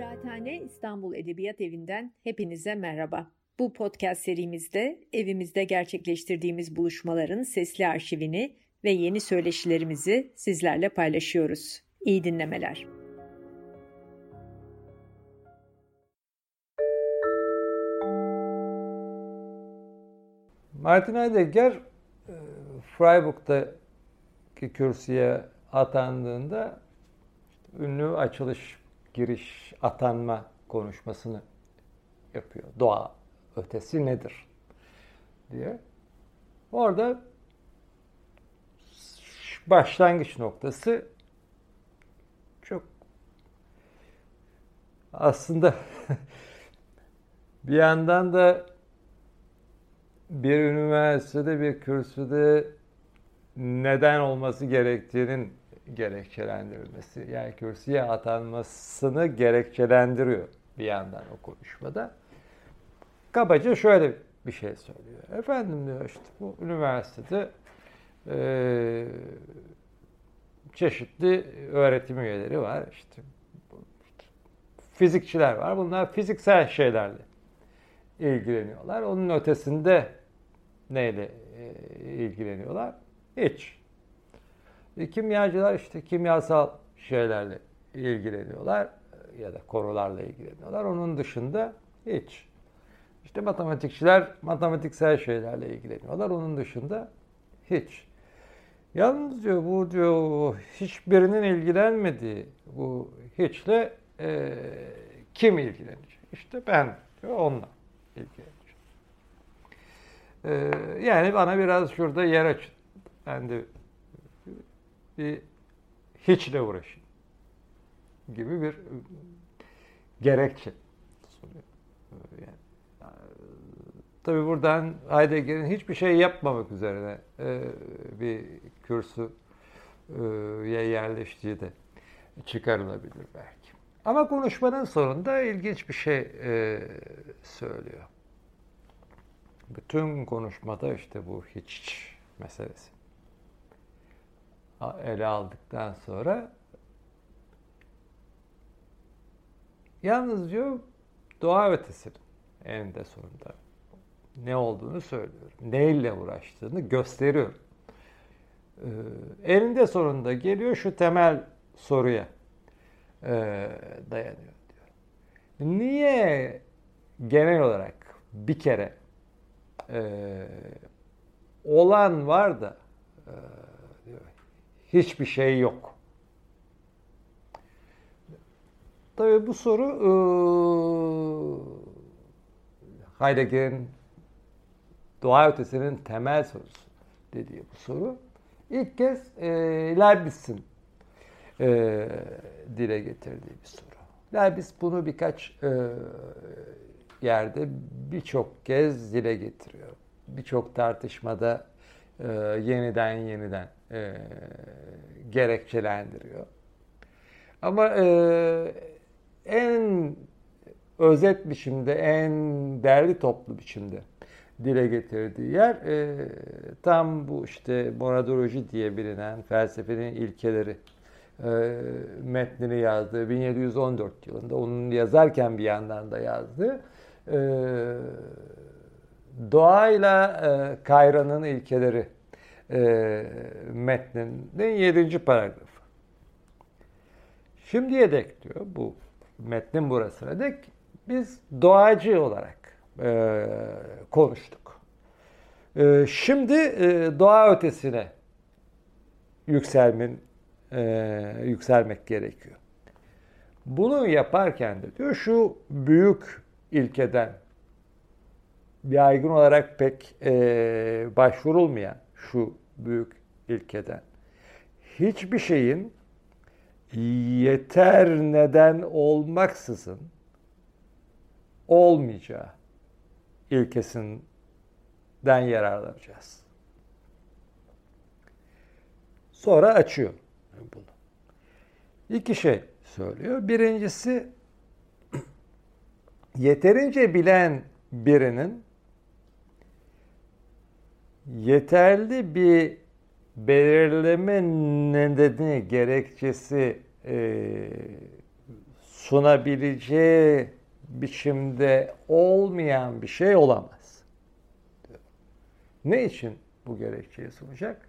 Kıraathane İstanbul Edebiyat Evi'nden hepinize merhaba. Bu podcast serimizde evimizde gerçekleştirdiğimiz buluşmaların sesli arşivini ve yeni söyleşilerimizi sizlerle paylaşıyoruz. İyi dinlemeler. Martin Heidegger e, Freiburg'daki kürsüye atandığında ünlü açılış, giriş, atanma konuşmasını yapıyor. Doğa ötesi nedir diye. Orada başlangıç noktası çok aslında bir yandan da bir üniversitede bir kürsüde neden olması gerektiğinin gerekçelendirilmesi. Yani kürsüye atanmasını gerekçelendiriyor bir yandan o konuşmada. Kabaca şöyle bir şey söylüyor. Efendim diyor işte bu üniversitede e, çeşitli öğretim üyeleri var. İşte, fizikçiler var. Bunlar fiziksel şeylerle ilgileniyorlar. Onun ötesinde neyle e, ilgileniyorlar? Hiç. E, kimyacılar işte kimyasal şeylerle ilgileniyorlar ya da konularla ilgileniyorlar. Onun dışında hiç. İşte matematikçiler matematiksel şeylerle ilgileniyorlar. Onun dışında hiç. Yalnız diyor bu diyor hiçbirinin ilgilenmediği bu hiçle e, kim ilgilenecek? İşte ben diyor onunla ilgileneceğim. E, yani bana biraz şurada yer açın. Ben de bir hiçle uğraşın gibi bir gerekçe Yani, tabii buradan Heidegger'in hiçbir şey yapmamak üzerine e, bir kürsüye yerleştiği de çıkarılabilir belki. Ama konuşmanın sonunda ilginç bir şey e, söylüyor. Bütün konuşmada işte bu hiç meselesi ele aldıktan sonra yalnız diyor doğa ötesi eninde sonunda ne olduğunu söylüyorum. Neyle uğraştığını gösteriyorum. Ee, eninde sonunda geliyor şu temel soruya e, dayanıyor diyor. Niye genel olarak bir kere e, olan var da e, hiçbir şey yok. Tabii bu soru e, Heidegger'in doğa ötesinin temel sorusu dediği bu soru. ilk kez e, Leibniz'in e, dile getirdiği bir soru. Leibniz bunu birkaç e, yerde birçok kez dile getiriyor. Birçok tartışmada e, yeniden yeniden e, gerekçelendiriyor. Ama e, en özet biçimde, en derli toplu biçimde dile getirdiği yer e, tam bu işte moradoloji diye bilinen felsefenin ilkeleri e, metnini yazdığı 1714 yılında onun yazarken bir yandan da yazdı. E, doğayla e, Kayra'nın ilkeleri e, metninin 7. paragrafı. Şimdiye dek diyor bu metnin burasına dek biz doğacı olarak e, konuştuk. E, şimdi e, doğa ötesine yükselmin e, yükselmek gerekiyor. Bunu yaparken de diyor şu büyük ilkeden yaygın olarak pek e, başvurulmayan şu büyük ilkeden. Hiçbir şeyin yeter neden olmaksızın olmayacağı ilkesinden yararlanacağız. Sonra açıyor bunu. İki şey söylüyor. Birincisi yeterince bilen birinin yeterli bir belirleme nedeni, gerekçesi e, sunabileceği biçimde olmayan bir şey olamaz. Ne için bu gerekçeyi sunacak?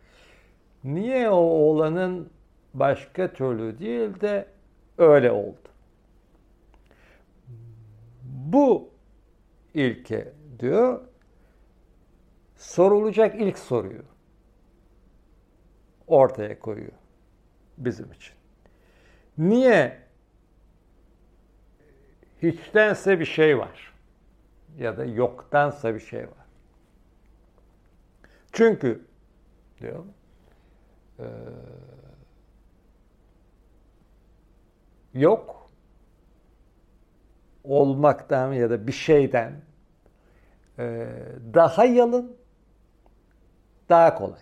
Niye o olanın başka türlü değil de öyle oldu? Bu ilke diyor sorulacak ilk soruyu ortaya koyuyor bizim için. Niye hiçtense bir şey var ya da yoktansa bir şey var? Çünkü diyor e, yok olmaktan ya da bir şeyden e, daha yalın, daha kolay.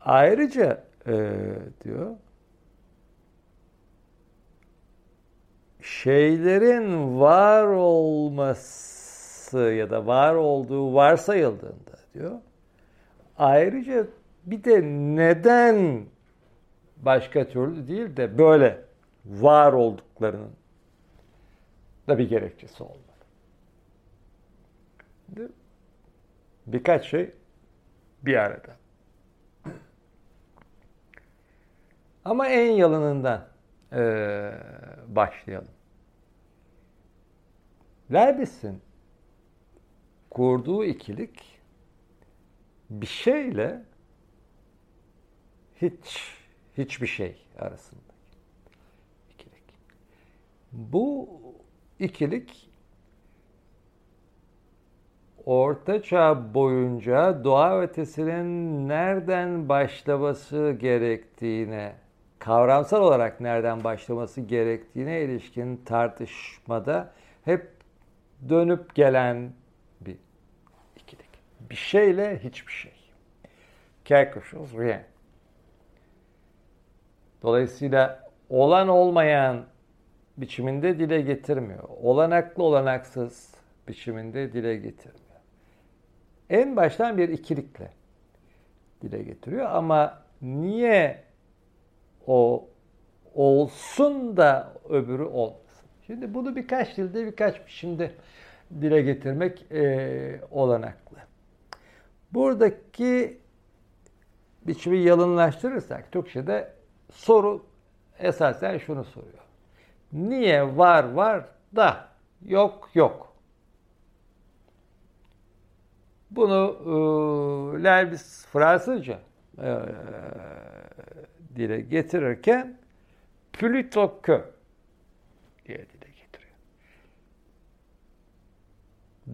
Ayrıca e, diyor şeylerin var olması ya da var olduğu varsayıldığında diyor ayrıca bir de neden başka türlü değil de böyle var olduklarının da bir gerekçesi olmalı. Birkaç şey bir arada. Ama en yalınından e, başlayalım. Leibniz'in kurduğu ikilik bir şeyle hiç hiçbir şey arasında ikilik. Bu ikilik Orta Çağ boyunca doğa ötesinin nereden başlaması gerektiğine, kavramsal olarak nereden başlaması gerektiğine ilişkin tartışmada hep dönüp gelen bir ikilik. Bir şeyle hiçbir şey. Quelque chose, rien. Dolayısıyla olan olmayan biçiminde dile getirmiyor. Olanaklı olanaksız biçiminde dile getirmiyor. En baştan bir ikilikle dile getiriyor ama niye o olsun da öbürü olmasın? Şimdi bunu birkaç dilde birkaç biçimde dile getirmek e, olanaklı. Buradaki biçimi yalınlaştırırsak Türkçe'de soru esasen şunu soruyor. Niye var var da yok yok? Bunu e, Leibniz Fransızca e, dile getirirken plutôt que diye dile getiriyor.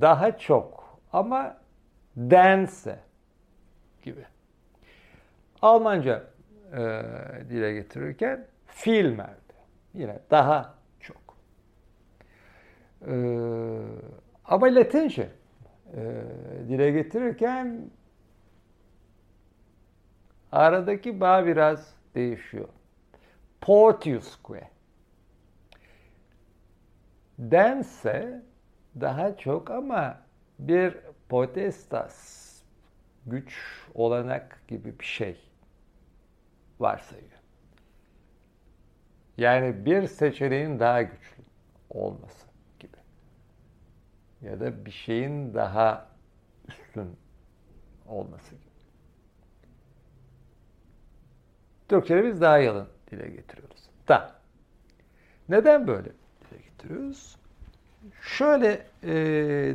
Daha çok ama dense gibi. Almanca e, dile getirirken filmerdi. Yine daha çok. E, ama Latince e, dile getirirken aradaki bağ biraz değişiyor. Portiusque. Dense daha çok ama bir potestas, güç, olanak gibi bir şey varsayıyor. Yani bir seçeneğin daha güçlü olması. Ya da bir şeyin daha üstün olması gibi. Türkçe'de biz daha yalın dile getiriyoruz. Da. Neden böyle dile getiriyoruz? Şöyle e,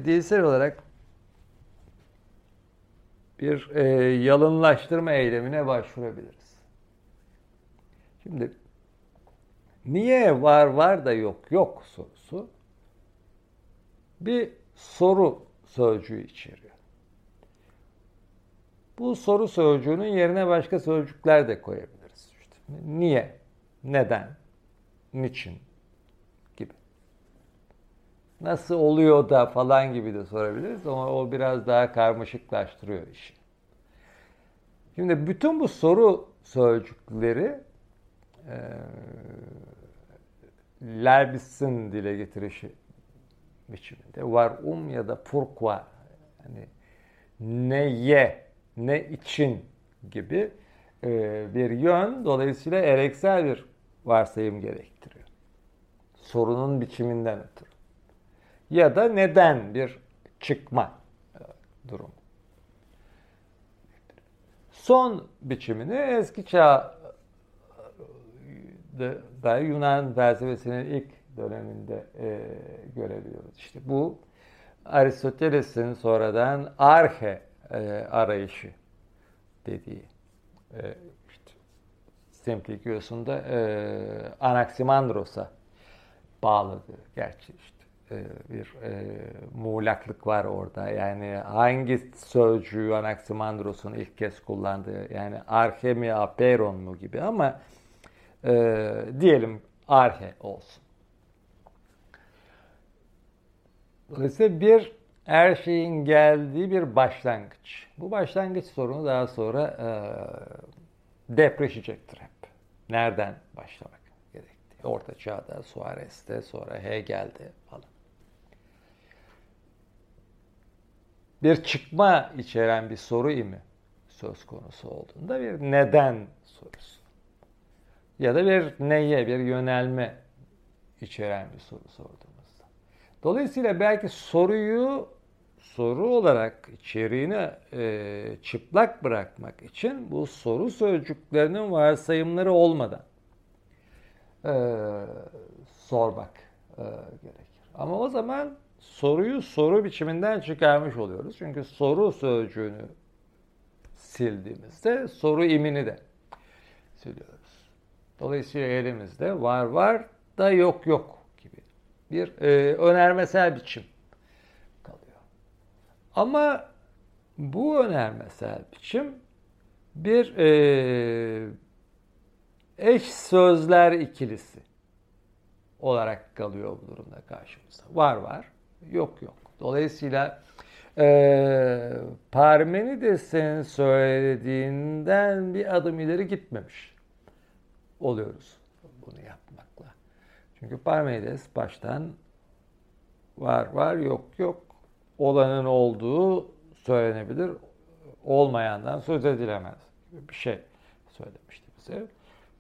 dilsel olarak bir e, yalınlaştırma eylemine başvurabiliriz. Şimdi niye var var da yok yok sorusu bir soru sözcüğü içeriyor. Bu soru sözcüğünün yerine başka sözcükler de koyabiliriz. İşte niye, neden, niçin gibi. Nasıl oluyor da falan gibi de sorabiliriz ama o biraz daha karmaşıklaştırıyor işi. Şimdi bütün bu soru sözcükleri e, Leibniz'in dile getirişi biçiminde var um ya da pourquoi yani neye, ne için gibi e, bir yön. Dolayısıyla ereksel bir varsayım gerektiriyor. Sorunun biçiminden ötürü. Ya da neden bir çıkma e, durum. Son biçimini eski çağ da Yunan felsefesinin ilk döneminde e, görebiliyoruz. İşte bu Aristoteles'in sonradan arhe e, arayışı dediği e, işte Simplikios'unda e, Anaximandros'a bağladı. Gerçi işte e, bir e, muğlaklık var orada. Yani hangi sözcüğü Anaximandros'un ilk kez kullandığı yani arhe mi aperon mu gibi ama e, diyelim arhe olsun. Dolayısıyla bir her şeyin geldiği bir başlangıç. Bu başlangıç sorunu daha sonra e, depreşecektir hep. Nereden başlamak gerektiği. Orta Çağ'da, Suarez'de, sonra Hegel'de falan. Bir çıkma içeren bir soru imi söz konusu olduğunda bir neden sorusu. Ya da bir neye, bir yönelme içeren bir soru sorduğumuzda. Dolayısıyla belki soruyu soru olarak içeriğini e, çıplak bırakmak için bu soru sözcüklerinin varsayımları olmadan e, sormak e, gerekir. Ama o zaman soruyu soru biçiminden çıkarmış oluyoruz. Çünkü soru sözcüğünü sildiğimizde soru imini de siliyoruz. Dolayısıyla elimizde var var da yok yok bir e, önermesel biçim ama bu önermesel biçim bir e, eş sözler ikilisi olarak kalıyor bu durumda karşımızda. Var var, yok yok. Dolayısıyla e, Parmenides'in söylediğinden bir adım ileri gitmemiş oluyoruz bunu yapmakla. Çünkü Parmenides baştan var var yok yok olanın olduğu söylenebilir, olmayandan söz edilemez gibi bir şey söylemişti bize.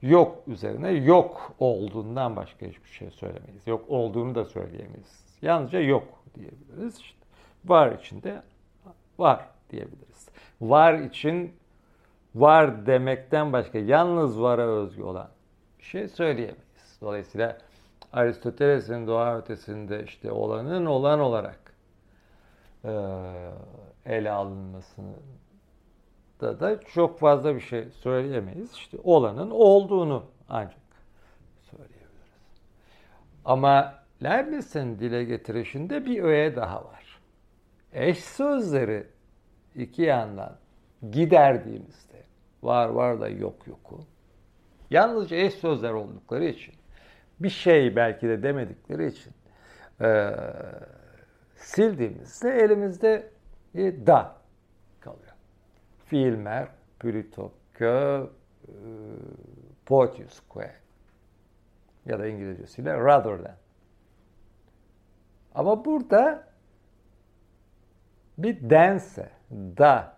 Yok üzerine yok olduğundan başka hiçbir şey söylemeyiz. Yok olduğunu da söyleyemeyiz. Yalnızca yok diyebiliriz. İşte var içinde var diyebiliriz. Var için var demekten başka yalnız vara özgü olan bir şey söyleyemeyiz. Dolayısıyla Aristoteles'in doğa ötesinde işte olanın olan olarak e, ele alınmasını da da çok fazla bir şey söyleyemeyiz. İşte olanın olduğunu ancak söyleyebiliriz. Ama Leibniz'in dile getirişinde bir öğe daha var. Eş sözleri iki yandan giderdiğimizde var var da yok yoku yalnızca eş sözler oldukları için bir şey belki de demedikleri için e, sildiğimizde elimizde bir da kalıyor. Fiilmer, que, e, potius ya da İngilizcesiyle rather than. Ama burada bir dense, da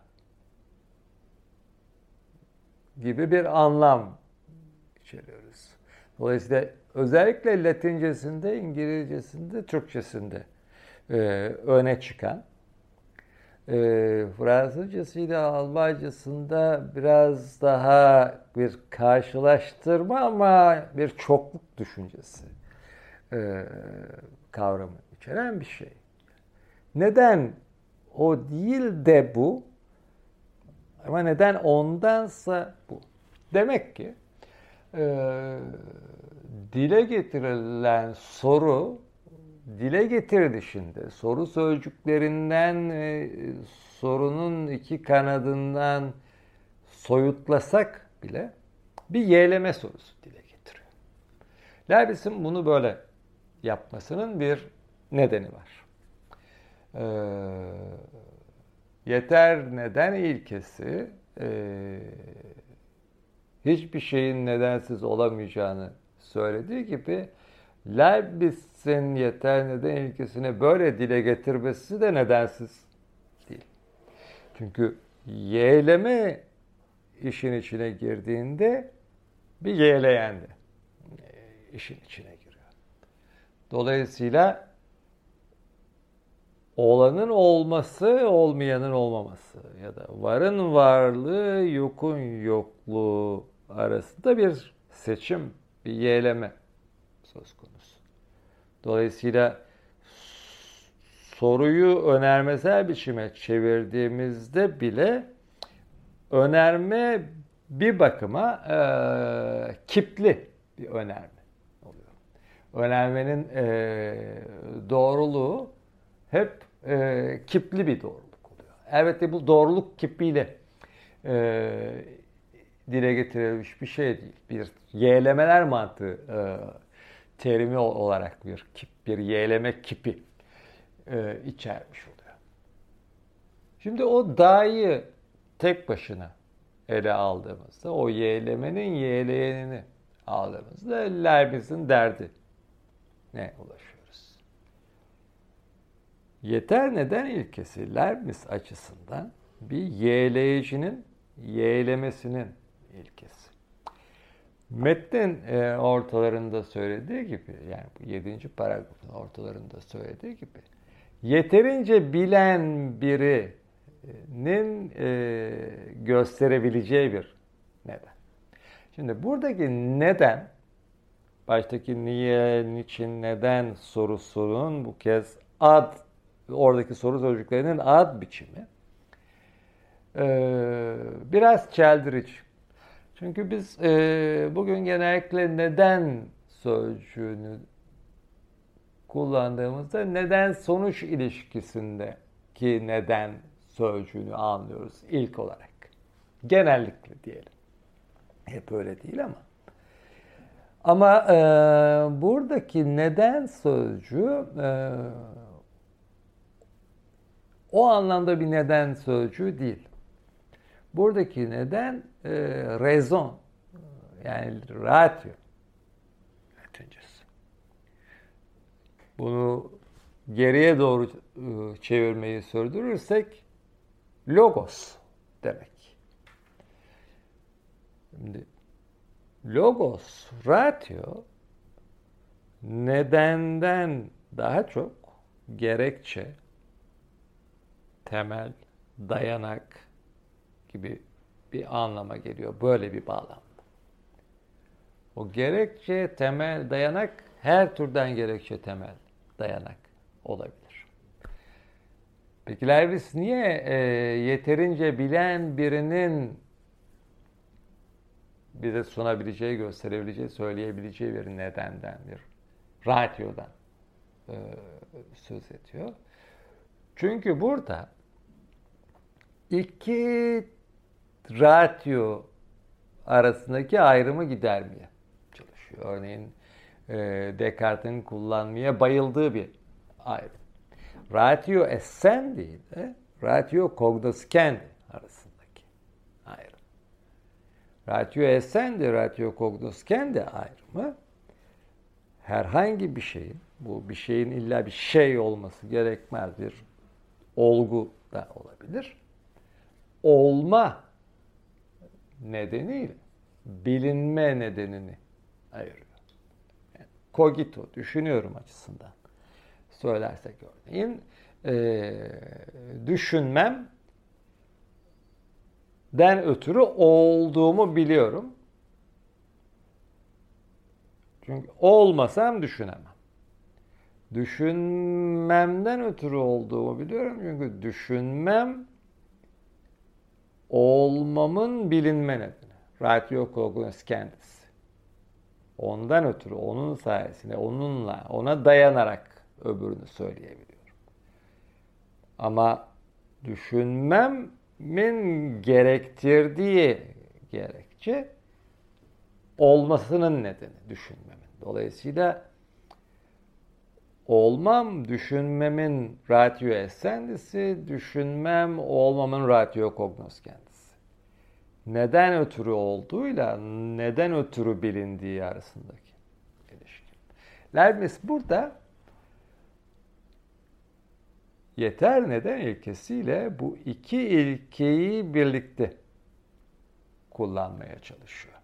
gibi bir anlam içeriyoruz. Dolayısıyla özellikle Latincesinde, İngilizcesinde, Türkçesinde e, öne çıkan. E, Fransızcasıyla Almancasında biraz daha bir karşılaştırma ama bir çokluk düşüncesi e, kavramı içeren bir şey. Neden o değil de bu ama neden ondansa bu? Demek ki e, dile getirilen soru dile getirdi şimdi. Soru sözcüklerinden e, sorunun iki kanadından soyutlasak bile bir yeğleme sorusu dile getiriyor. Leibniz'in bunu böyle yapmasının bir nedeni var. Ee, yeter neden ilkesi e, hiçbir şeyin nedensiz olamayacağını söylediği gibi Leibniz'in yeter neden ilkesini böyle dile getirmesi de nedensiz değil. Çünkü yeğleme işin içine girdiğinde bir yeğleyendi. işin içine giriyor. Dolayısıyla olanın olması, olmayanın olmaması ya da varın varlığı, yokun yokluğu arasında bir seçim, bir yeğleme söz konusu. Dolayısıyla soruyu önermesel biçime çevirdiğimizde bile önerme bir bakıma e, kipli bir önerme oluyor. Önermenin e, doğruluğu hep e, kipli bir doğruluk oluyor. Elbette bu doğruluk kipiyle e, dile getirilmiş bir şey değil. Bir yeğlemeler mantığı e, terimi olarak bir kip, bir yeğleme kipi e, içermiş oluyor. Şimdi o dahi tek başına ele aldığımızda, o yeğlemenin yeğleyenini aldığımızda Leibniz'in derdi ne ulaşıyoruz? Yeter neden ilkesi Leibniz açısından bir yeğleyicinin yeğlemesinin ilkesi. Metnin e, ortalarında söylediği gibi, yani bu yedinci paragrafın ortalarında söylediği gibi, yeterince bilen birinin e, gösterebileceği bir neden. Şimdi buradaki neden, baştaki niye, niçin, neden sorusunun bu kez ad, oradaki soru sözcüklerinin ad biçimi e, biraz çeldirici. Çünkü biz e, bugün genellikle neden sözcüğünü kullandığımızda neden sonuç ilişkisinde ki neden sözcüğünü anlıyoruz ilk olarak. Genellikle diyelim. Hep öyle değil ama. Ama e, buradaki neden sözcüğü e, o anlamda bir neden sözcüğü değil. Buradaki neden e, rezon yani ratio latincesi. Bunu geriye doğru e, çevirmeyi sürdürürsek logos demek. Şimdi logos, ratio nedenden daha çok gerekçe, temel, dayanak, gibi bir anlama geliyor. Böyle bir bağlam. O gerekçe, temel, dayanak her türden gerekçe, temel, dayanak olabilir. Peki Leibniz niye e, yeterince bilen birinin bize sunabileceği, gösterebileceği, söyleyebileceği bir nedenden, bir ratiodan e, söz ediyor? Çünkü burada iki ratio arasındaki ayrımı gidermeye çalışıyor. Örneğin e, Descartes'in kullanmaya bayıldığı bir ayrım. Ratio essendi ile ratio cognoscendi arasındaki ayrım. Ratio essendi, ratio cognoscendi ayrımı herhangi bir şeyin, bu bir şeyin illa bir şey olması gerekmez bir olgu da olabilir olma nedeniyle bilinme nedenini ayırıyor. Yani cogito, düşünüyorum açısından söylersek örneğin e, düşünmem den ötürü olduğumu biliyorum. Çünkü olmasam düşünemem. Düşünmemden ötürü olduğumu biliyorum çünkü düşünmem olmamın bilinme nedeni. Ratio cognos kendisi. Ondan ötürü, onun sayesinde, onunla, ona dayanarak öbürünü söyleyebiliyorum. Ama düşünmemin gerektirdiği gerekçe olmasının nedeni düşünmemin. Dolayısıyla olmam düşünmemin ratio essendisi, düşünmem olmamın ratio cognos kendisi. Neden ötürü olduğuyla neden ötürü bilindiği arasındaki ilişki. Leibniz burada yeter neden ilkesiyle bu iki ilkeyi birlikte kullanmaya çalışıyor.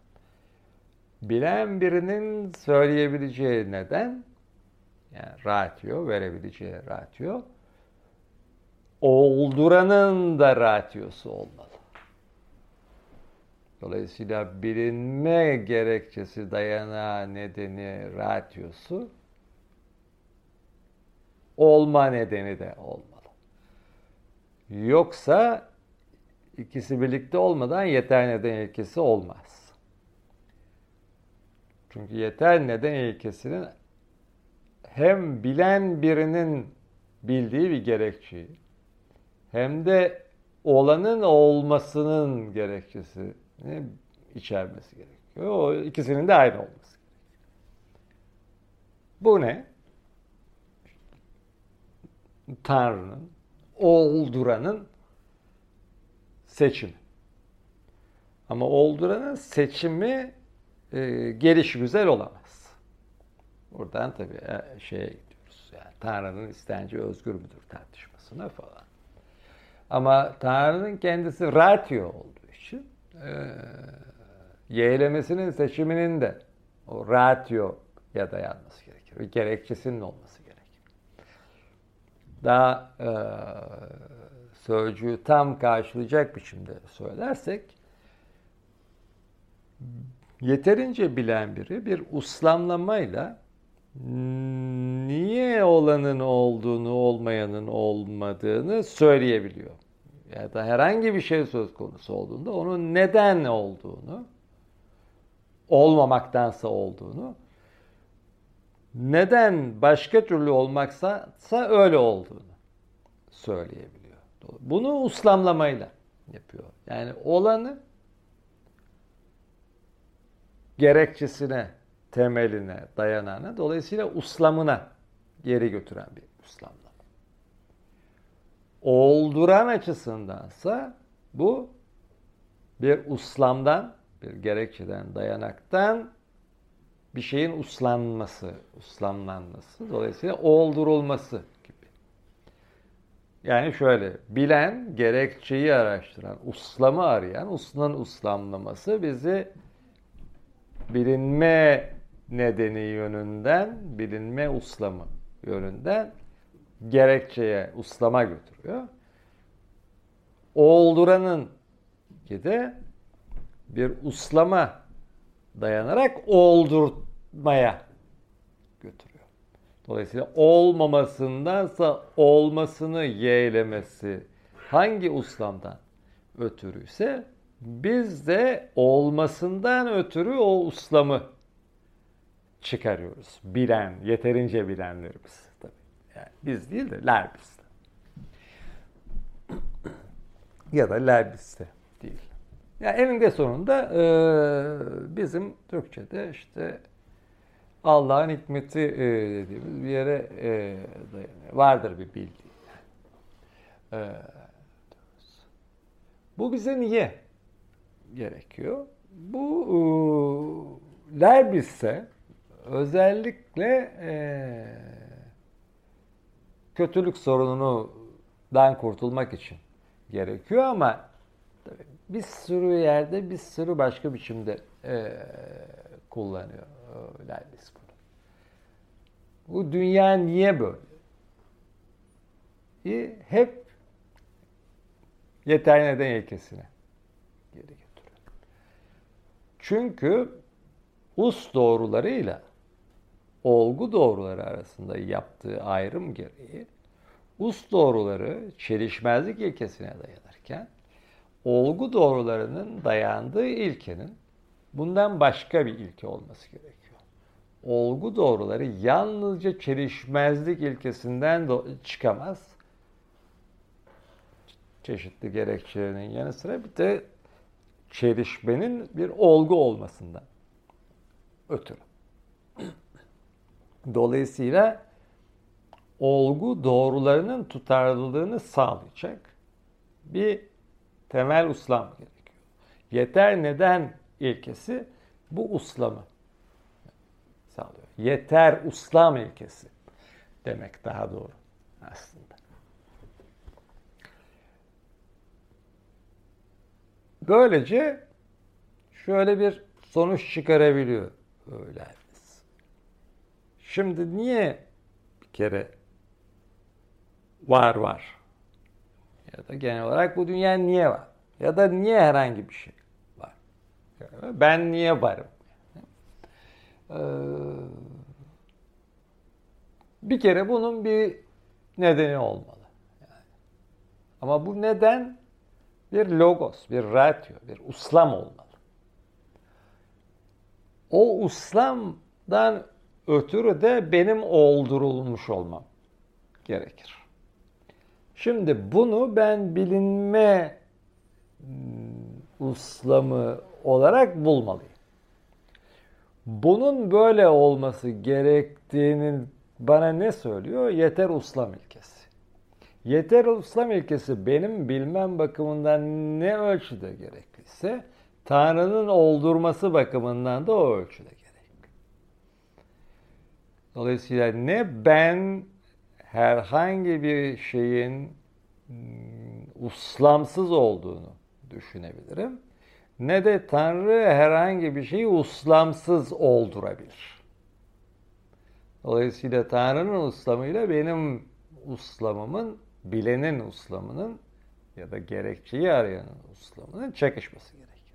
bilen birinin söyleyebileceği neden, yani ratio, verebileceği ratio, olduranın da ratiosu olmalı. Dolayısıyla bilinme gerekçesi, dayanağı, nedeni, ratiosu olma nedeni de olmalı. Yoksa ikisi birlikte olmadan yeter neden ilkesi olmaz. Çünkü yeter neden ilkesinin hem bilen birinin bildiği bir gerekçeyi hem de olanın olmasının gerekçesini içermesi gerekiyor. O ikisinin de aynı olması gerekiyor. Bu ne? Tanrı'nın, olduranın seçimi. Ama olduranın seçimi e, geliş güzel olamaz. Buradan tabii e, şeye gidiyoruz. Yani Tanrı'nın istenci özgür müdür tartışmasına falan. Ama Tanrı'nın kendisi ratio olduğu için e, yeğlemesinin seçiminin de o ratioya dayanması gerekir. Bir gerekçesinin olması gerekir. Daha e, sözcüğü tam karşılayacak biçimde söylersek yeterince bilen biri bir uslamlamayla niye olanın olduğunu, olmayanın olmadığını söyleyebiliyor. Ya da herhangi bir şey söz konusu olduğunda onun neden olduğunu, olmamaktansa olduğunu, neden başka türlü olmaksa öyle olduğunu söyleyebiliyor. Bunu uslamlamayla yapıyor. Yani olanı gerekçesine, temeline, dayanağına, dolayısıyla uslamına geri götüren bir uslamlama. Olduran açısındansa bu bir uslamdan, bir gerekçeden, dayanaktan bir şeyin uslanması, uslamlanması, dolayısıyla oldurulması yani şöyle, bilen, gerekçeyi araştıran, uslamı arayan, uslanın uslamlaması bizi bilinme nedeni yönünden, bilinme uslamı yönünden gerekçeye, uslama götürüyor. Olduranın ki de bir uslama dayanarak oldurmaya götürüyor. Dolayısıyla olmamasındansa olmasını yeğlemesi hangi uslamdan ötürüyse biz de olmasından ötürü o uslamı çıkarıyoruz. Bilen, yeterince bilenlerimiz tabii. Yani biz değil de Lerbis. ya da Lerbis de değil. Yani eninde sonunda e, bizim Türkçe'de işte Allah'ın hikmeti e, dediğimiz bir yere e, dayanıyor. Vardır bir bildiği. E, bu bize niye gerekiyor? Bu e, Leibniz'e özellikle e, kötülük sorunundan kurtulmak için gerekiyor ama bir sürü yerde bir sürü başka biçimde e, kullanıyor bunu. Bu dünya niye böyle? E, hep yeter neden ilkesine geri getiriyor. Çünkü us doğrularıyla olgu doğruları arasında yaptığı ayrım gereği us doğruları çelişmezlik ilkesine dayanırken olgu doğrularının dayandığı ilkenin bundan başka bir ilke olması gerekiyor olgu doğruları yalnızca çelişmezlik ilkesinden çıkamaz. Çeşitli gerekçelerinin yanı sıra bir de çelişmenin bir olgu olmasından ötürü. Dolayısıyla olgu doğrularının tutarlılığını sağlayacak bir temel uslam gerekiyor. Yeter neden ilkesi bu uslamı sağlıyor. Yeter uslam ilkesi demek daha doğru aslında. Böylece şöyle bir sonuç çıkarabiliyor Leibniz. Şimdi niye bir kere var var? Ya da genel olarak bu dünya niye var? Ya da niye herhangi bir şey var? Ben niye varım? Ee, bir kere bunun bir nedeni olmalı. Yani. Ama bu neden bir logos, bir ratio, bir uslam olmalı. O uslamdan ötürü de benim oldurulmuş olmam gerekir. Şimdi bunu ben bilinme hmm, uslamı olarak bulmalıyım. Bunun böyle olması gerektiğinin bana ne söylüyor? Yeter uslam ilkesi. Yeter uslam ilkesi benim bilmem bakımından ne ölçüde gerekliyse Tanrı'nın oldurması bakımından da o ölçüde. Dolayısıyla ne ben herhangi bir şeyin hmm, uslamsız olduğunu düşünebilirim ne de Tanrı herhangi bir şeyi uslamsız oldurabilir. Dolayısıyla Tanrı'nın uslamıyla benim uslamımın, bilenin uslamının ya da gerekçeyi arayanın uslamının çakışması gerekir.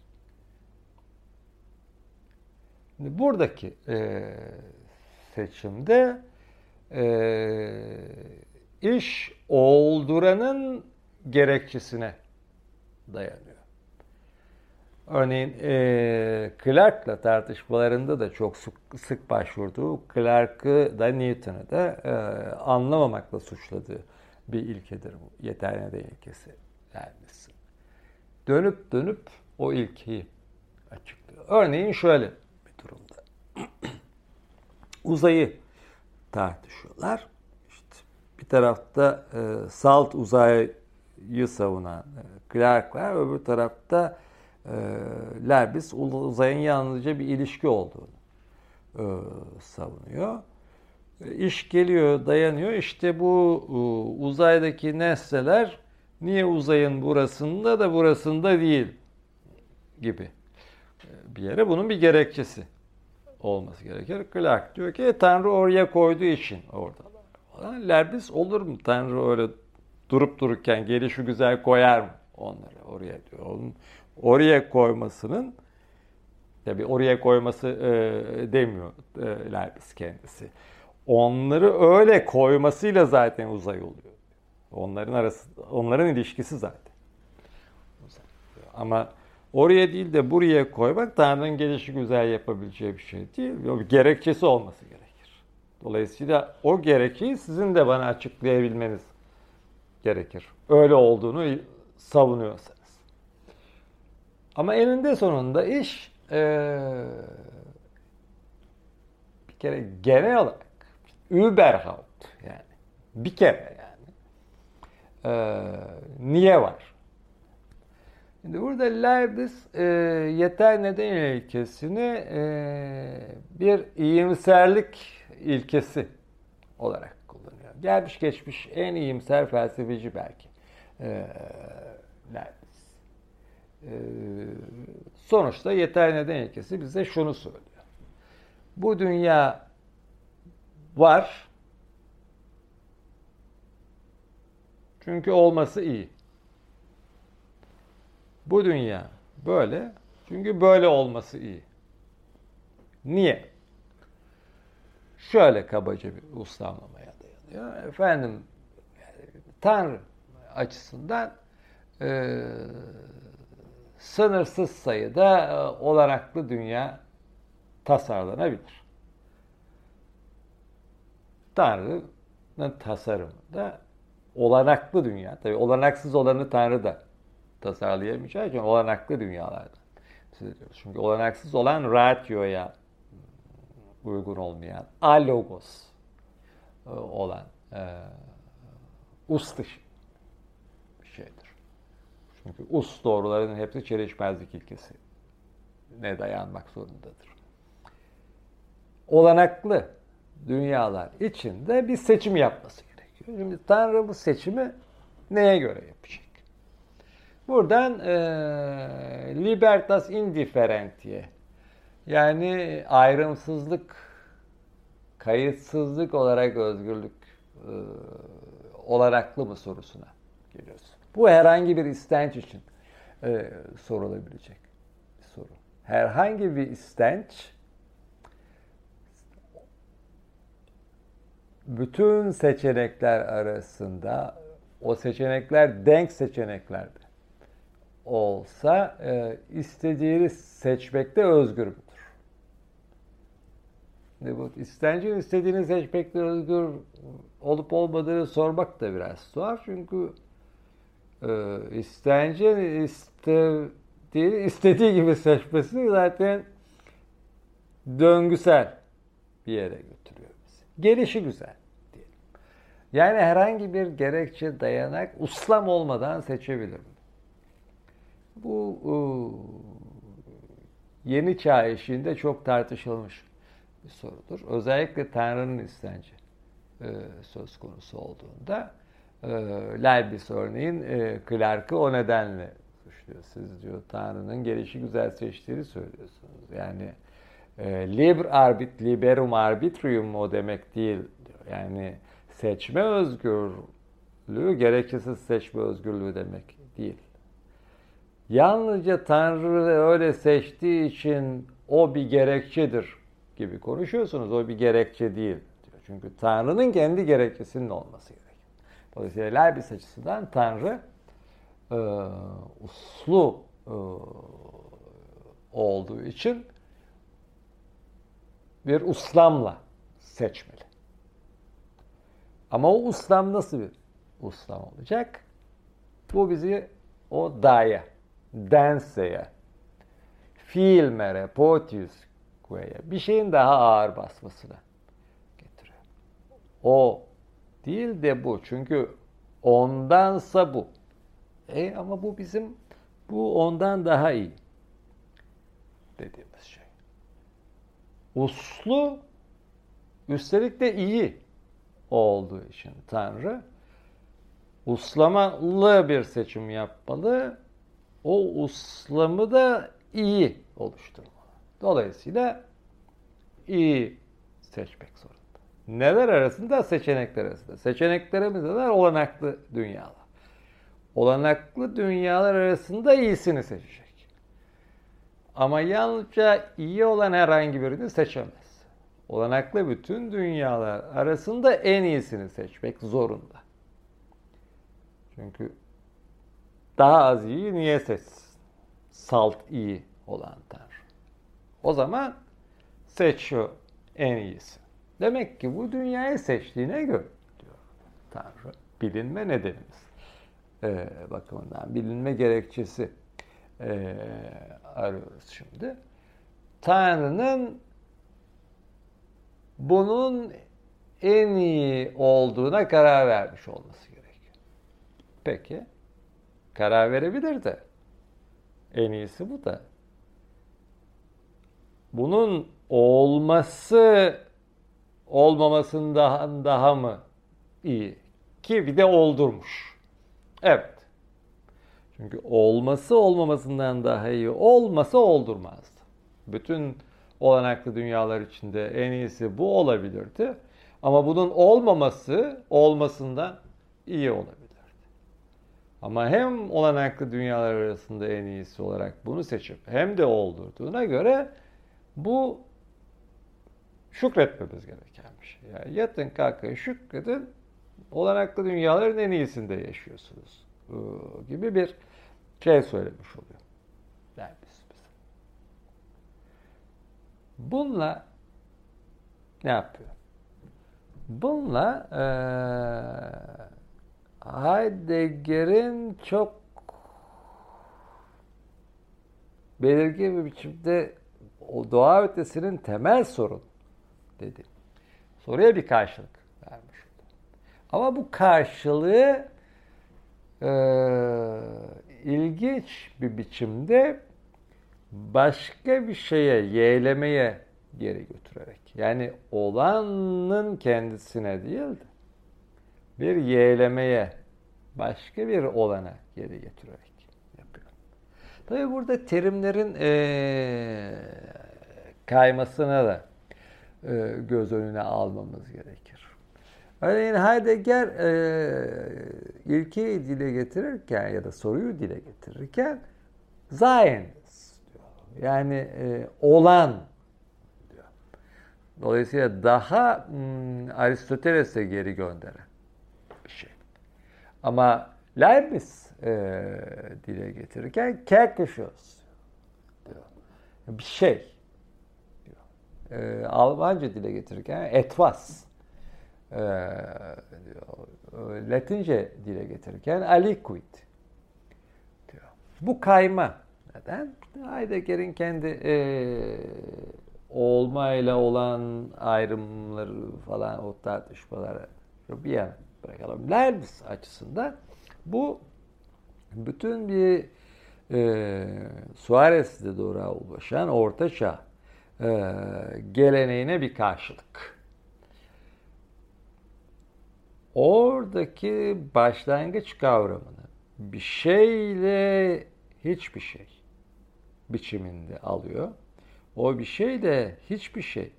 Buradaki e, seçimde e, iş olduranın gerekçesine dayanıyor. Örneğin e, Clark'la tartışmalarında da çok sık, sık başvurduğu, Clark'ı da Newton'u da e, anlamamakla suçladığı bir ilkedir bu. Yeter neden ilkesi vermesi. Dönüp dönüp o ilkeyi açıklıyor. Örneğin şöyle. Uzayı tartışıyorlar. İşte bir tarafta e, salt uzayı savunan e, Clark var, öbür tarafta e, Leibniz uzayın yalnızca bir ilişki olduğunu e, savunuyor. E, iş geliyor, dayanıyor. İşte bu e, uzaydaki nesneler niye uzayın burasında da burasında değil gibi e, bir yere bunun bir gerekçesi olması gerekir. Clark diyor ki Tanrı oraya koyduğu için orada. Leibniz olur mu Tanrı öyle durup dururken gelişi güzel koyar mı onları oraya diyor. Onun oraya koymasının tabi oraya koyması e, demiyor e, Leibniz kendisi. Onları öyle koymasıyla zaten uzay oluyor. Onların arası, onların ilişkisi zaten. Ama oraya değil de buraya koymak Tanrı'nın gelişi güzel yapabileceği bir şey değil. Bir gerekçesi olması gerekir. Dolayısıyla o gerekeyi sizin de bana açıklayabilmeniz gerekir. Öyle olduğunu savunuyorsa. Ama eninde sonunda iş ee, bir kere genel olarak überhaupt yani bir kere yani e, niye var? Şimdi burada Leibniz e, yeter neden ilkesini e, bir iyimserlik ilkesi olarak kullanıyor. Gelmiş geçmiş en iyimser felsefeci belki e, Leibniz. Ee, sonuçta yeter neden ilkesi bize şunu söylüyor. Bu dünya var. Çünkü olması iyi. Bu dünya böyle. Çünkü böyle olması iyi. Niye? Şöyle kabaca bir uslanmamaya dayanıyor. Efendim Tanrı açısından e, sınırsız sayıda e, olanaklı dünya tasarlanabilir. Tanrı'nın tasarımında olanaklı dünya, tabi olanaksız olanı Tanrı da tasarlayamayacağı için olanaklı dünyalardan Çünkü olanaksız olan ratioya uygun olmayan, alogos e, olan e, us dışı bir şeydir. Çünkü us doğrularının hepsi çelişmezlik ilkesi ne dayanmak zorundadır. Olanaklı dünyalar içinde bir seçim yapması gerekiyor. Şimdi Tanrı bu seçimi neye göre yapacak? Buradan e, libertas indifferentiae Yani ayrımsızlık, kayıtsızlık olarak özgürlük e, olanaklı mı sorusuna geliyoruz. Bu herhangi bir istenç için e, sorulabilecek bir soru. Herhangi bir istenç bütün seçenekler arasında o seçenekler denk seçeneklerdir olsa e, istediğini seçmekte özgür müdür? Bu istencin istediğini seçmekte özgür olup olmadığını sormak da biraz tuhaf. Çünkü e, istencin istediğini istediği gibi seçmesi zaten döngüsel bir yere götürüyor bizi. Gelişi güzel diyelim. Yani herhangi bir gerekçe dayanak uslam olmadan seçebilir mi? Bu e, yeni çağ eşiğinde çok tartışılmış bir sorudur. Özellikle Tanrı'nın istenci e, söz konusu olduğunda e, Leibniz örneğin e, Clark'ı o nedenle suçluyor. Siz diyor Tanrı'nın gelişi güzel seçtiğini söylüyorsunuz. Yani e, liber arbit, liberum arbitrium o demek değil diyor. Yani seçme özgürlüğü gerekçesiz seçme özgürlüğü demek değil. Yalnızca Tanrı öyle seçtiği için o bir gerekçedir gibi konuşuyorsunuz. O bir gerekçe değil. Diyor. Çünkü Tanrı'nın kendi gerekçesinin olması gerekiyor. Dolayısıyla Leibniz açısından Tanrı e, uslu e, olduğu için bir uslamla seçmeli. Ama o uslam nasıl bir uslam olacak? Bu bizi o daya, denseye, fiilmere, potius bir şeyin daha ağır basmasına getiriyor. O değil de bu. Çünkü ondansa bu. E ama bu bizim bu ondan daha iyi dediğimiz şey. Uslu üstelik de iyi olduğu için Tanrı uslamalı bir seçim yapmalı. O uslamı da iyi oluşturmalı. Dolayısıyla iyi seçmek zorunda. Neler arasında? Seçenekler arasında. Seçeneklerimiz neler? Olanaklı dünyalar. Olanaklı dünyalar arasında iyisini seçecek. Ama yalnızca iyi olan herhangi birini seçemez. Olanaklı bütün dünyalar arasında en iyisini seçmek zorunda. Çünkü daha az iyi niye seçsin? Salt iyi olan Tanrı. O zaman seç şu en iyisi. Demek ki bu dünyayı seçtiğine göre diyor Tanrı. Bilinme nedenimiz ee, bakımından. Bilinme gerekçesi e, arıyoruz şimdi. Tanrı'nın bunun en iyi olduğuna karar vermiş olması gerekiyor. Peki, karar verebilir de. En iyisi bu da bunun olması olmamasından daha mı iyi? Ki bir de oldurmuş. Evet. Çünkü olması olmamasından daha iyi olmasa oldurmazdı. Bütün olanaklı dünyalar içinde en iyisi bu olabilirdi. Ama bunun olmaması olmasından iyi olabilirdi. Ama hem olanaklı dünyalar arasında en iyisi olarak bunu seçip hem de oldurduğuna göre bu şükretmemiz gereken bir şey. Yani yatın kalkın şükredin olanaklı dünyaların en iyisinde yaşıyorsunuz gibi bir şey söylemiş oluyor. Yani biz. Bununla ne yapıyor? Bununla e, Heidegger'in çok belirgin bir biçimde o doğa ötesinin temel sorun dedi. Soruya bir karşılık vermiş. Ama bu karşılığı e, ilginç bir biçimde başka bir şeye, yeğlemeye geri götürerek. Yani olanın kendisine değil de bir yeğlemeye, başka bir olana geri getirerek yapıyor. Tabi burada terimlerin e, kaymasına da e, göz önüne almamız gerekir. Örneğin Heidegger e, ilkeyi dile getirirken ya da soruyu dile getirirken Sein diyor. Yani e, olan diyor. Dolayısıyla daha hmm, Aristoteles'e geri gönderen. Ama Leibniz e, dile getirirken Kerkeşos diyor. Bir şey. Diyor. E, Almanca dile getirirken etwas e, diyor. Latince dile getirirken aliquid diyor. Bu kayma. Neden? Heidegger'in kendi e, olmayla olan ayrımları falan o tartışmaları bir yana bırakalım. Leibniz açısından bu bütün bir e, Suarez'de doğru ulaşan Orta Çağ e, geleneğine bir karşılık. Oradaki başlangıç kavramını bir şeyle hiçbir şey biçiminde alıyor. O bir şey de hiçbir şey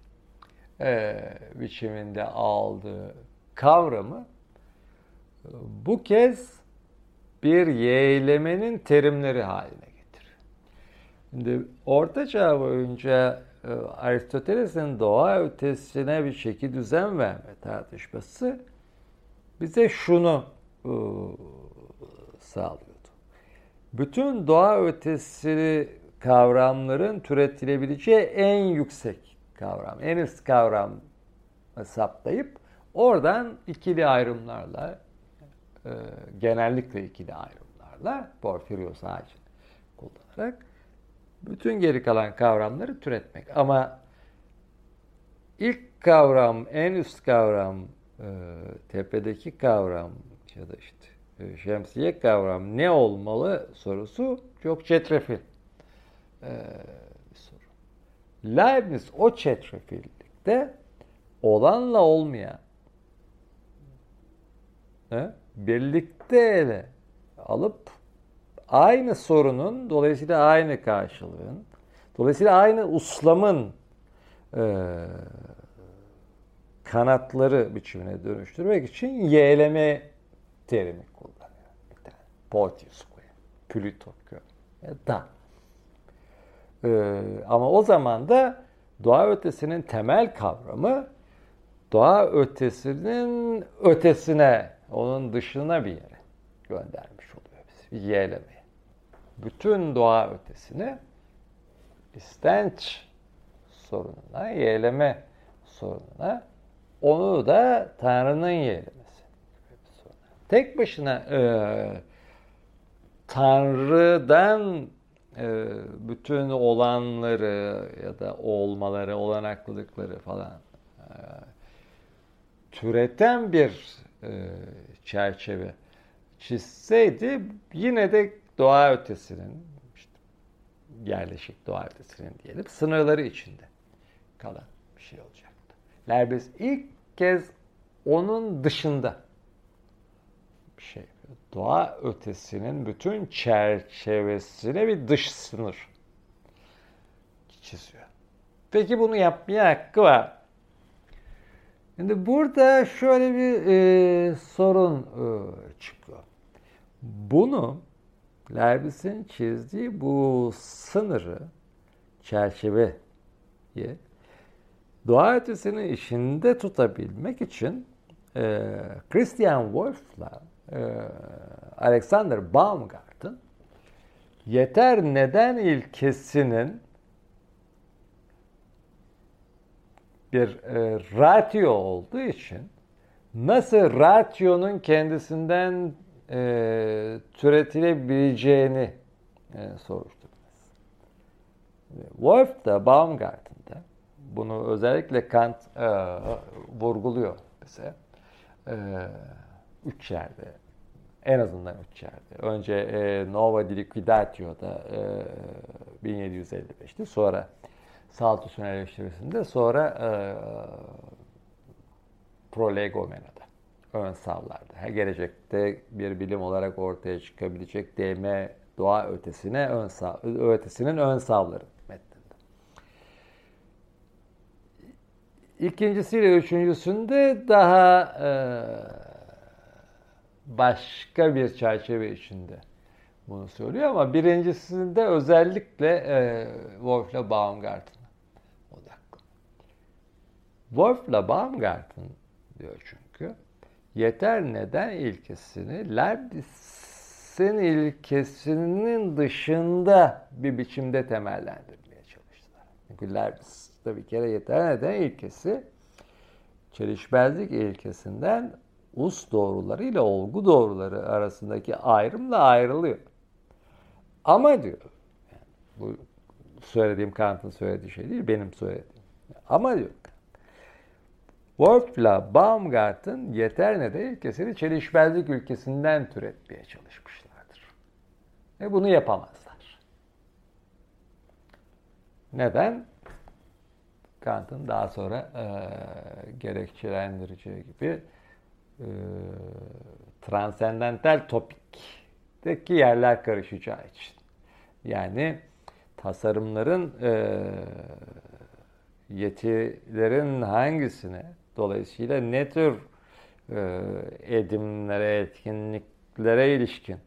e, biçiminde aldığı kavramı bu kez bir yeğlemenin terimleri haline getiriyor. Şimdi Orta Çağ boyunca e, Aristoteles'in doğa ötesine bir şekil düzen verme tartışması bize şunu e, sağlıyordu. Bütün doğa ötesi kavramların türetilebileceği en yüksek kavram, en üst kavram saptayıp oradan ikili ayrımlarla e, genellikle ikili ayrımlarla Porfirios ağacını kullanarak bütün geri kalan kavramları türetmek. Ama ilk kavram, en üst kavram, e, tepedeki kavram ya da işte e, şemsiye kavram ne olmalı sorusu çok çetrefil e, bir soru. Leibniz o çetrefillikte olanla olmayan he, birlikte ele alıp aynı sorunun dolayısıyla aynı karşılığın dolayısıyla aynı uslamın e, kanatları biçimine dönüştürmek için yeğleme terimi kullanıyor. Bir tane Portius koyuyor. Da. Ee, ama o zaman da doğa ötesinin temel kavramı doğa ötesinin ötesine, onun dışına bir yere göndermiş oluyor bizi. Yeğlemeye. Bütün doğa ötesini istenç sorununa, yeğleme sorununa onu da Tanrı'nın yeğlemesi. Tek başına e, Tanrı'dan e, bütün olanları ya da olmaları, olanaklılıkları falan e, türeten bir çerçeve çizseydi yine de doğa ötesinin işte, yerleşik doğa ötesinin diyelim sınırları içinde kalan bir şey olacaktı. Leibniz ilk kez onun dışında bir şey. Doğa ötesinin bütün çerçevesine bir dış sınır çiziyor. Peki bunu yapmaya hakkı var. Şimdi burada şöyle bir e, sorun e, çıkıyor. Bunu Leibniz'in çizdiği bu sınırı, çerçeveyi doğa ötesinin işinde tutabilmek için e, Christian Wolff'la e, Alexander Baumgart'ın yeter neden ilkesinin bir e, ratio olduğu için nasıl ratyonun kendisinden e, türetilebileceğini e, soruşturması. Wolff da Baumgart'ın da bunu özellikle Kant e, vurguluyor bize. E, üç yerde, en azından üç yerde. Önce e, Nova di Liquidatio'da e, 1755'ti. Sonra Saltus'un eleştirisinde sonra e, Prolegomena'da ön savlarda. Gelecekte bir bilim olarak ortaya çıkabilecek DM doğa ötesine ön sav, ötesinin ön savları metninde. İkincisiyle üçüncüsünde daha e, başka bir çerçeve içinde bunu söylüyor ama birincisinde özellikle e, Wolf'la Baumgarten'a odaklı. Wolf'la Baumgarten diyor çünkü yeter neden ilkesini Leibniz'in ilkesinin dışında bir biçimde temellendirmeye çalıştılar. Çünkü Leibniz'de bir kere yeter neden ilkesi çelişmezlik ilkesinden us doğruları ile olgu doğruları arasındaki ayrımla ayrılıyor. Ama diyor, yani bu söylediğim Kant'ın söylediği şey değil, benim söylediğim. Ama diyor, Wolf'la Baumgarten yeter ne de ilkesini çelişmezlik ülkesinden türetmeye çalışmışlardır. Ve bunu yapamazlar. Neden? Kant'ın daha sonra e, gerekçelendireceği gibi e, transendental topikteki yerler karışacağı için. Yani tasarımların e, yetilerin hangisine dolayısıyla ne tür e, edimlere, etkinliklere ilişkin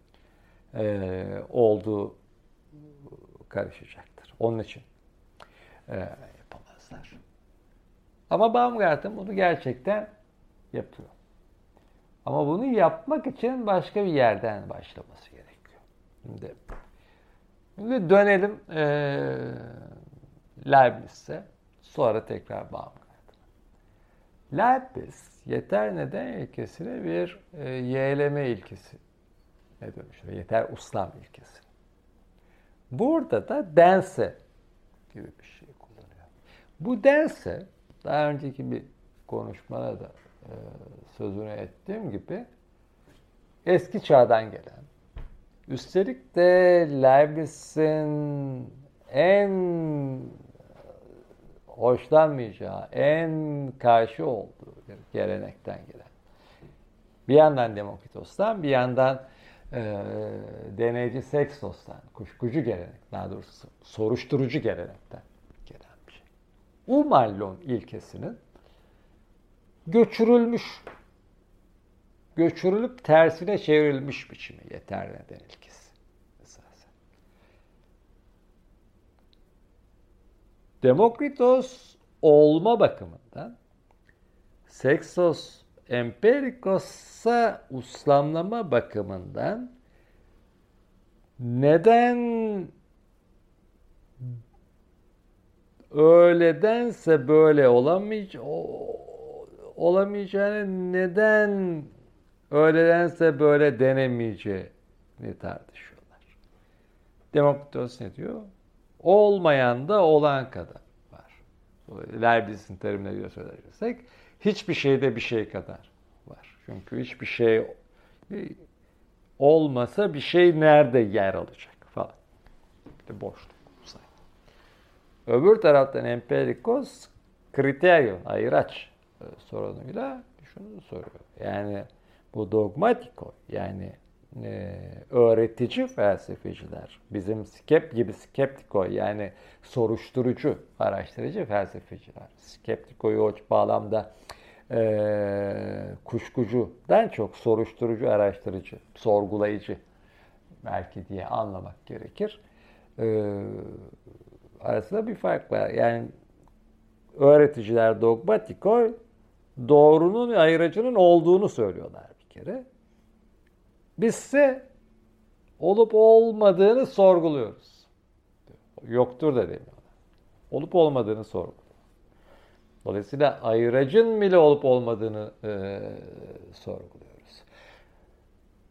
e, olduğu karışacaktır. Onun için e, yapamazlar. Ama Baumgarten bunu gerçekten yapıyor. Ama bunu yapmak için başka bir yerden başlaması gerekiyor. Şimdi, şimdi dönelim e, Leibniz'e. Sonra tekrar Baumgarten'a. Leibniz yeter neden ilkesine bir e, yeğleme ilkesi ne dönüştürüyor? Yeter uslam ilkesi. Burada da dense gibi bir şey kullanıyor. Bu dense daha önceki bir konuşmada da e, sözünü ettiğim gibi eski çağdan gelen, üstelik de Leibniz'in en hoşlanmayacağı, en karşı olduğu bir gelenekten gelen. Bir yandan Demokritos'tan, bir yandan e, deneyici Sextos'tan, kuşkucu gelenek, daha doğrusu soruşturucu gelenekten gelen bir şey. Umallon ilkesinin göçürülmüş, göçürülüp tersine çevrilmiş biçimi yeter neden ilkesi. Esasen. Demokritos olma bakımından Sexos Empirikos'a uslamlama bakımından neden öyledense böyle olamayacak olamayacağını neden öyledense böyle denemeyeceğini tartışıyorlar. Demokritos ne diyor? Olmayan da olan kadar var. Leibniz'in terimleriyle söylersek hiçbir şeyde bir şey kadar var. Çünkü hiçbir şey olmasa bir şey nerede yer alacak falan. İşte boşluk. Öbür taraftan empirikos kriteryon, ayıraç e, sorunuyla şunu soruyor. Yani bu dogmatiko yani e, öğretici felsefeciler, bizim skep gibi skeptiko yani soruşturucu, araştırıcı felsefeciler. Skeptikoyu o bağlamda e, kuşkucudan çok soruşturucu, araştırıcı, sorgulayıcı belki diye anlamak gerekir. E, arasında bir fark var. Yani öğreticiler dogmatiko doğrunun ve ayıracının olduğunu söylüyorlar bir kere. Biz ise olup olmadığını sorguluyoruz. Yoktur da demiyorlar. Olup olmadığını sorguluyor. Dolayısıyla ayıracın bile olup olmadığını e, sorguluyoruz.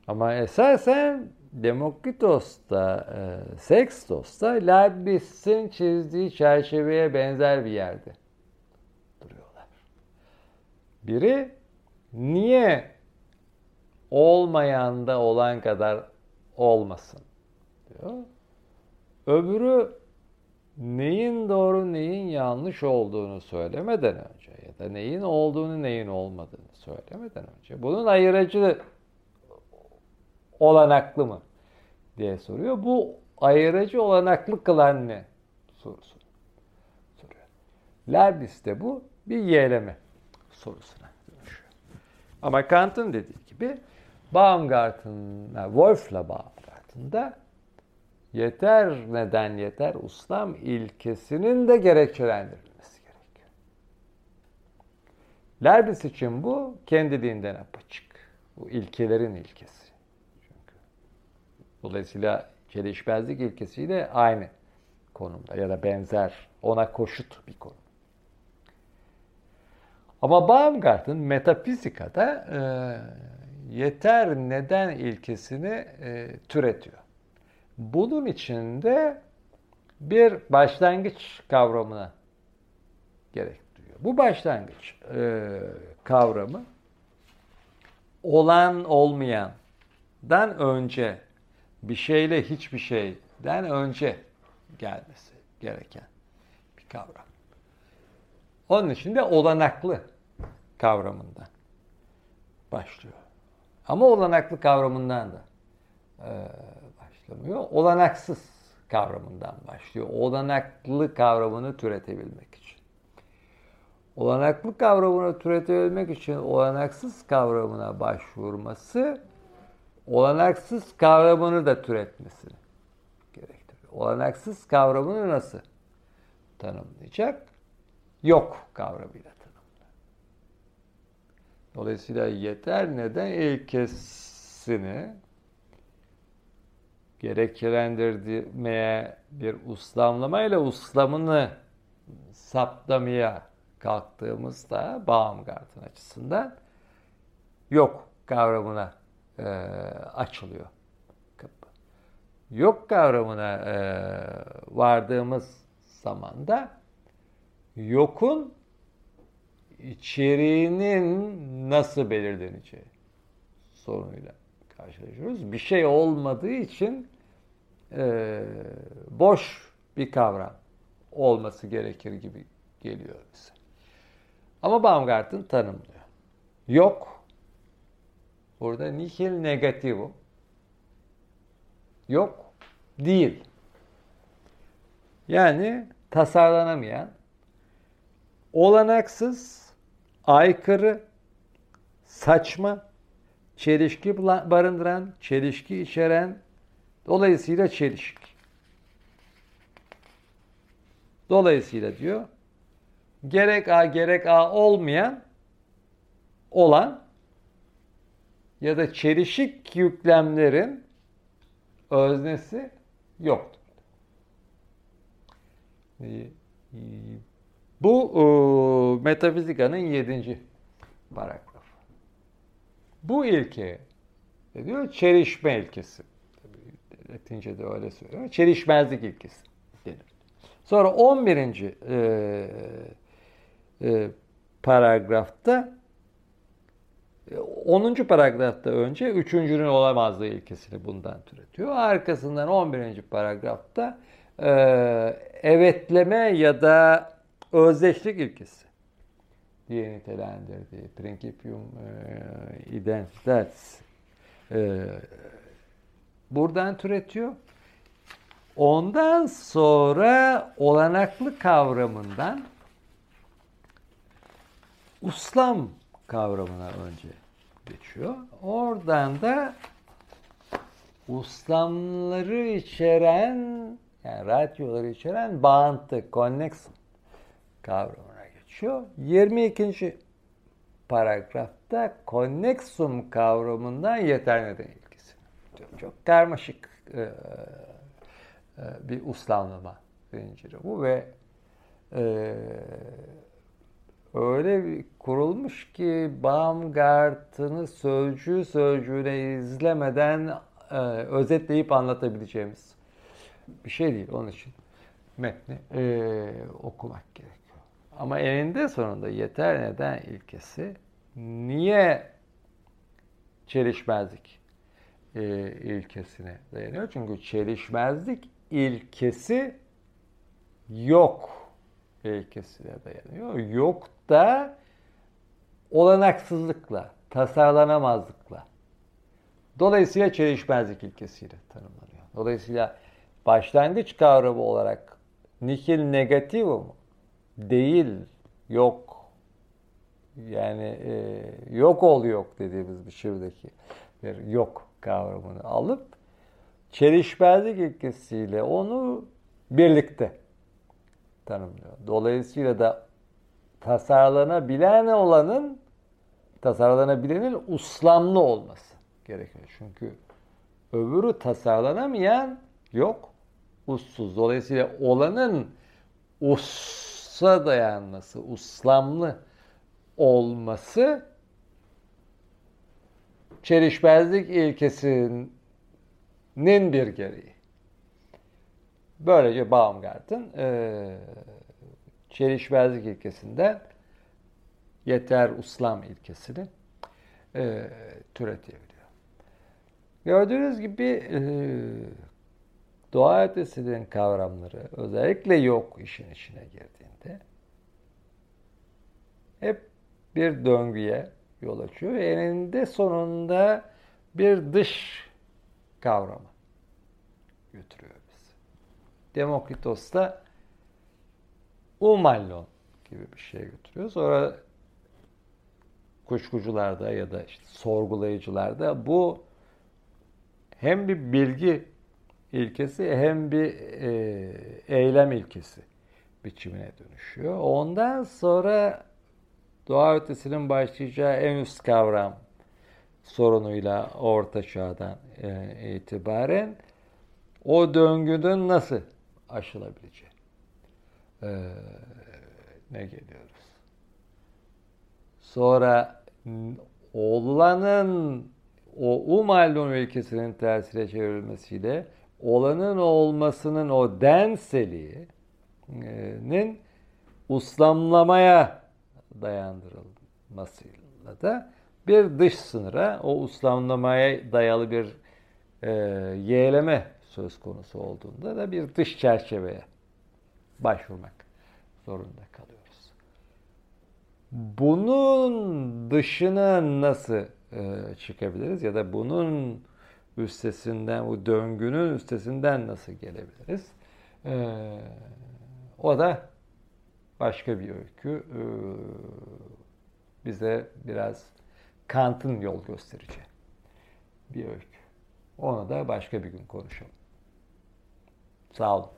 Ama esasen Demokritos'ta, e, Sextos'ta Leibniz'in çizdiği çerçeveye benzer bir yerde. Biri niye olmayan da olan kadar olmasın diyor. Öbürü neyin doğru neyin yanlış olduğunu söylemeden önce ya da neyin olduğunu neyin olmadığını söylemeden önce bunun ayırıcı olanaklı mı diye soruyor. Bu ayırıcı olanaklı kılan ne sorusu soruyor. Leibniz de bu bir yeğleme sorusuna dönüşüyor. Ama Kant'ın dediği gibi Baumgarten, Wolf'la Baumgarten'da yeter neden yeter ustam ilkesinin de gerekçelendirilmesi gerekiyor. Leibniz için bu kendiliğinden apaçık. Bu ilkelerin ilkesi. Çünkü dolayısıyla çelişmezlik ilkesiyle aynı konumda ya da benzer ona koşut bir konu. Ama Baumgarten metafizikada e, yeter neden ilkesini e, türetiyor. Bunun içinde bir başlangıç kavramına gerek duyuyor. Bu başlangıç e, kavramı olan olmayandan önce bir şeyle hiçbir şeyden önce gelmesi gereken bir kavram. Onun için de olanaklı kavramından başlıyor. Ama olanaklı kavramından da e, başlamıyor. Olanaksız kavramından başlıyor. Olanaklı kavramını türetebilmek için. Olanaklı kavramını türetebilmek için olanaksız kavramına başvurması olanaksız kavramını da türetmesini gerektiriyor. Olanaksız kavramını nasıl tanımlayacak? Yok kavramıyla. Dolayısıyla yeter neden ilkesini gerekçelendirmeye bir uslamlamayla uslamını saptamaya kalktığımızda Baumgarten açısından yok kavramına e, açılıyor. Yok kavramına e, vardığımız zaman da yokun içeriğinin nasıl belirleneceği sorunuyla karşılaşıyoruz. Bir şey olmadığı için e, boş bir kavram olması gerekir gibi geliyor bize. Ama Baumgarten tanımlıyor. Yok. Burada nihil negativo. Yok. Değil. Yani tasarlanamayan, olanaksız, aykırı, saçma, çelişki barındıran, çelişki içeren, dolayısıyla çelişik. Dolayısıyla diyor, gerek A gerek A olmayan, olan ya da çelişik yüklemlerin öznesi yoktur. Bu e, metafizikanın yedinci paragrafı. Bu ilke diyor çelişme ilkesi. Latince de öyle söylüyor. Çelişmezlik ilkesi denir. Sonra 11. E, e, paragrafta 10. paragrafta önce üçüncünün olamazlığı ilkesini bundan türetiyor. Arkasından 11. paragrafta e, evetleme ya da özdeşlik ilkesi diye nitelendirdiği Principium e, Identitatis e, buradan türetiyor. Ondan sonra olanaklı kavramından uslam kavramına önce geçiyor. Oradan da uslamları içeren yani radyoları içeren bağıntı, connection kavramına geçiyor. 22. paragrafta connexum kavramından yeter neden ilgisi. Çok, çok karmaşık e, e, bir uslamlama zinciri bu ve e, öyle bir kurulmuş ki Baumgarten'ı sözcüğü sözcüğüne izlemeden e, özetleyip anlatabileceğimiz bir şey değil. Onun için metni e, okumak gerekiyor. Ama eninde sonunda yeter neden ilkesi niye çelişmezlik e, ilkesine dayanıyor? Çünkü çelişmezlik ilkesi yok ilkesine dayanıyor. Yok da olanaksızlıkla, tasarlanamazlıkla. Dolayısıyla çelişmezlik ilkesiyle tanımlanıyor. Dolayısıyla başlangıç kavramı olarak nihil negativo mu? Değil, yok Yani e, yok ol yok dediğimiz biçimdeki bir yok kavramını alıp çelişmezlik ilkesiyle onu birlikte tanımlıyor. Dolayısıyla da tasarlanabilen olanın tasarlanabilenin uslamlı olması gerekiyor. Çünkü öbürü tasarlanamayan yok, ussuz. Dolayısıyla olanın ussa dayanması, uslamlı olması çelişmezlik ilkesinin bir gereği. Böylece Baumgart'ın e, çelişmezlik ilkesinden yeter uslam ilkesini e, türetebiliyor. Gördüğünüz gibi e, doğa ötesinin kavramları özellikle yok işin içine girdiğinde hep bir döngüye yol açıyor ve eninde sonunda bir dış kavramı götürüyor bizi. Demokritos da umallon gibi bir şey götürüyor. Sonra kuşkucularda ya da işte sorgulayıcılarda bu hem bir bilgi ilkesi hem bir e, eylem ilkesi biçimine dönüşüyor. Ondan sonra doğa ötesinin başlayacağı en üst kavram sorunuyla orta çağdan e, itibaren o döngünün nasıl aşılabileceği e, ne geliyoruz. Sonra olanın o umallon ülkesinin tersine çevrilmesiyle olanın olmasının o denseliğinin uslamlamaya dayandırılmasıyla da bir dış sınıra o uslamlamaya dayalı bir e, yeğleme söz konusu olduğunda da bir dış çerçeveye başvurmak zorunda kalıyoruz. Bunun dışına nasıl e, çıkabiliriz ya da bunun üstesinden, bu döngünün üstesinden nasıl gelebiliriz? E, o da başka bir öykü. E, bize biraz Kant'ın yol gösterici bir öykü. Onu da başka bir gün konuşalım. Sağ olun.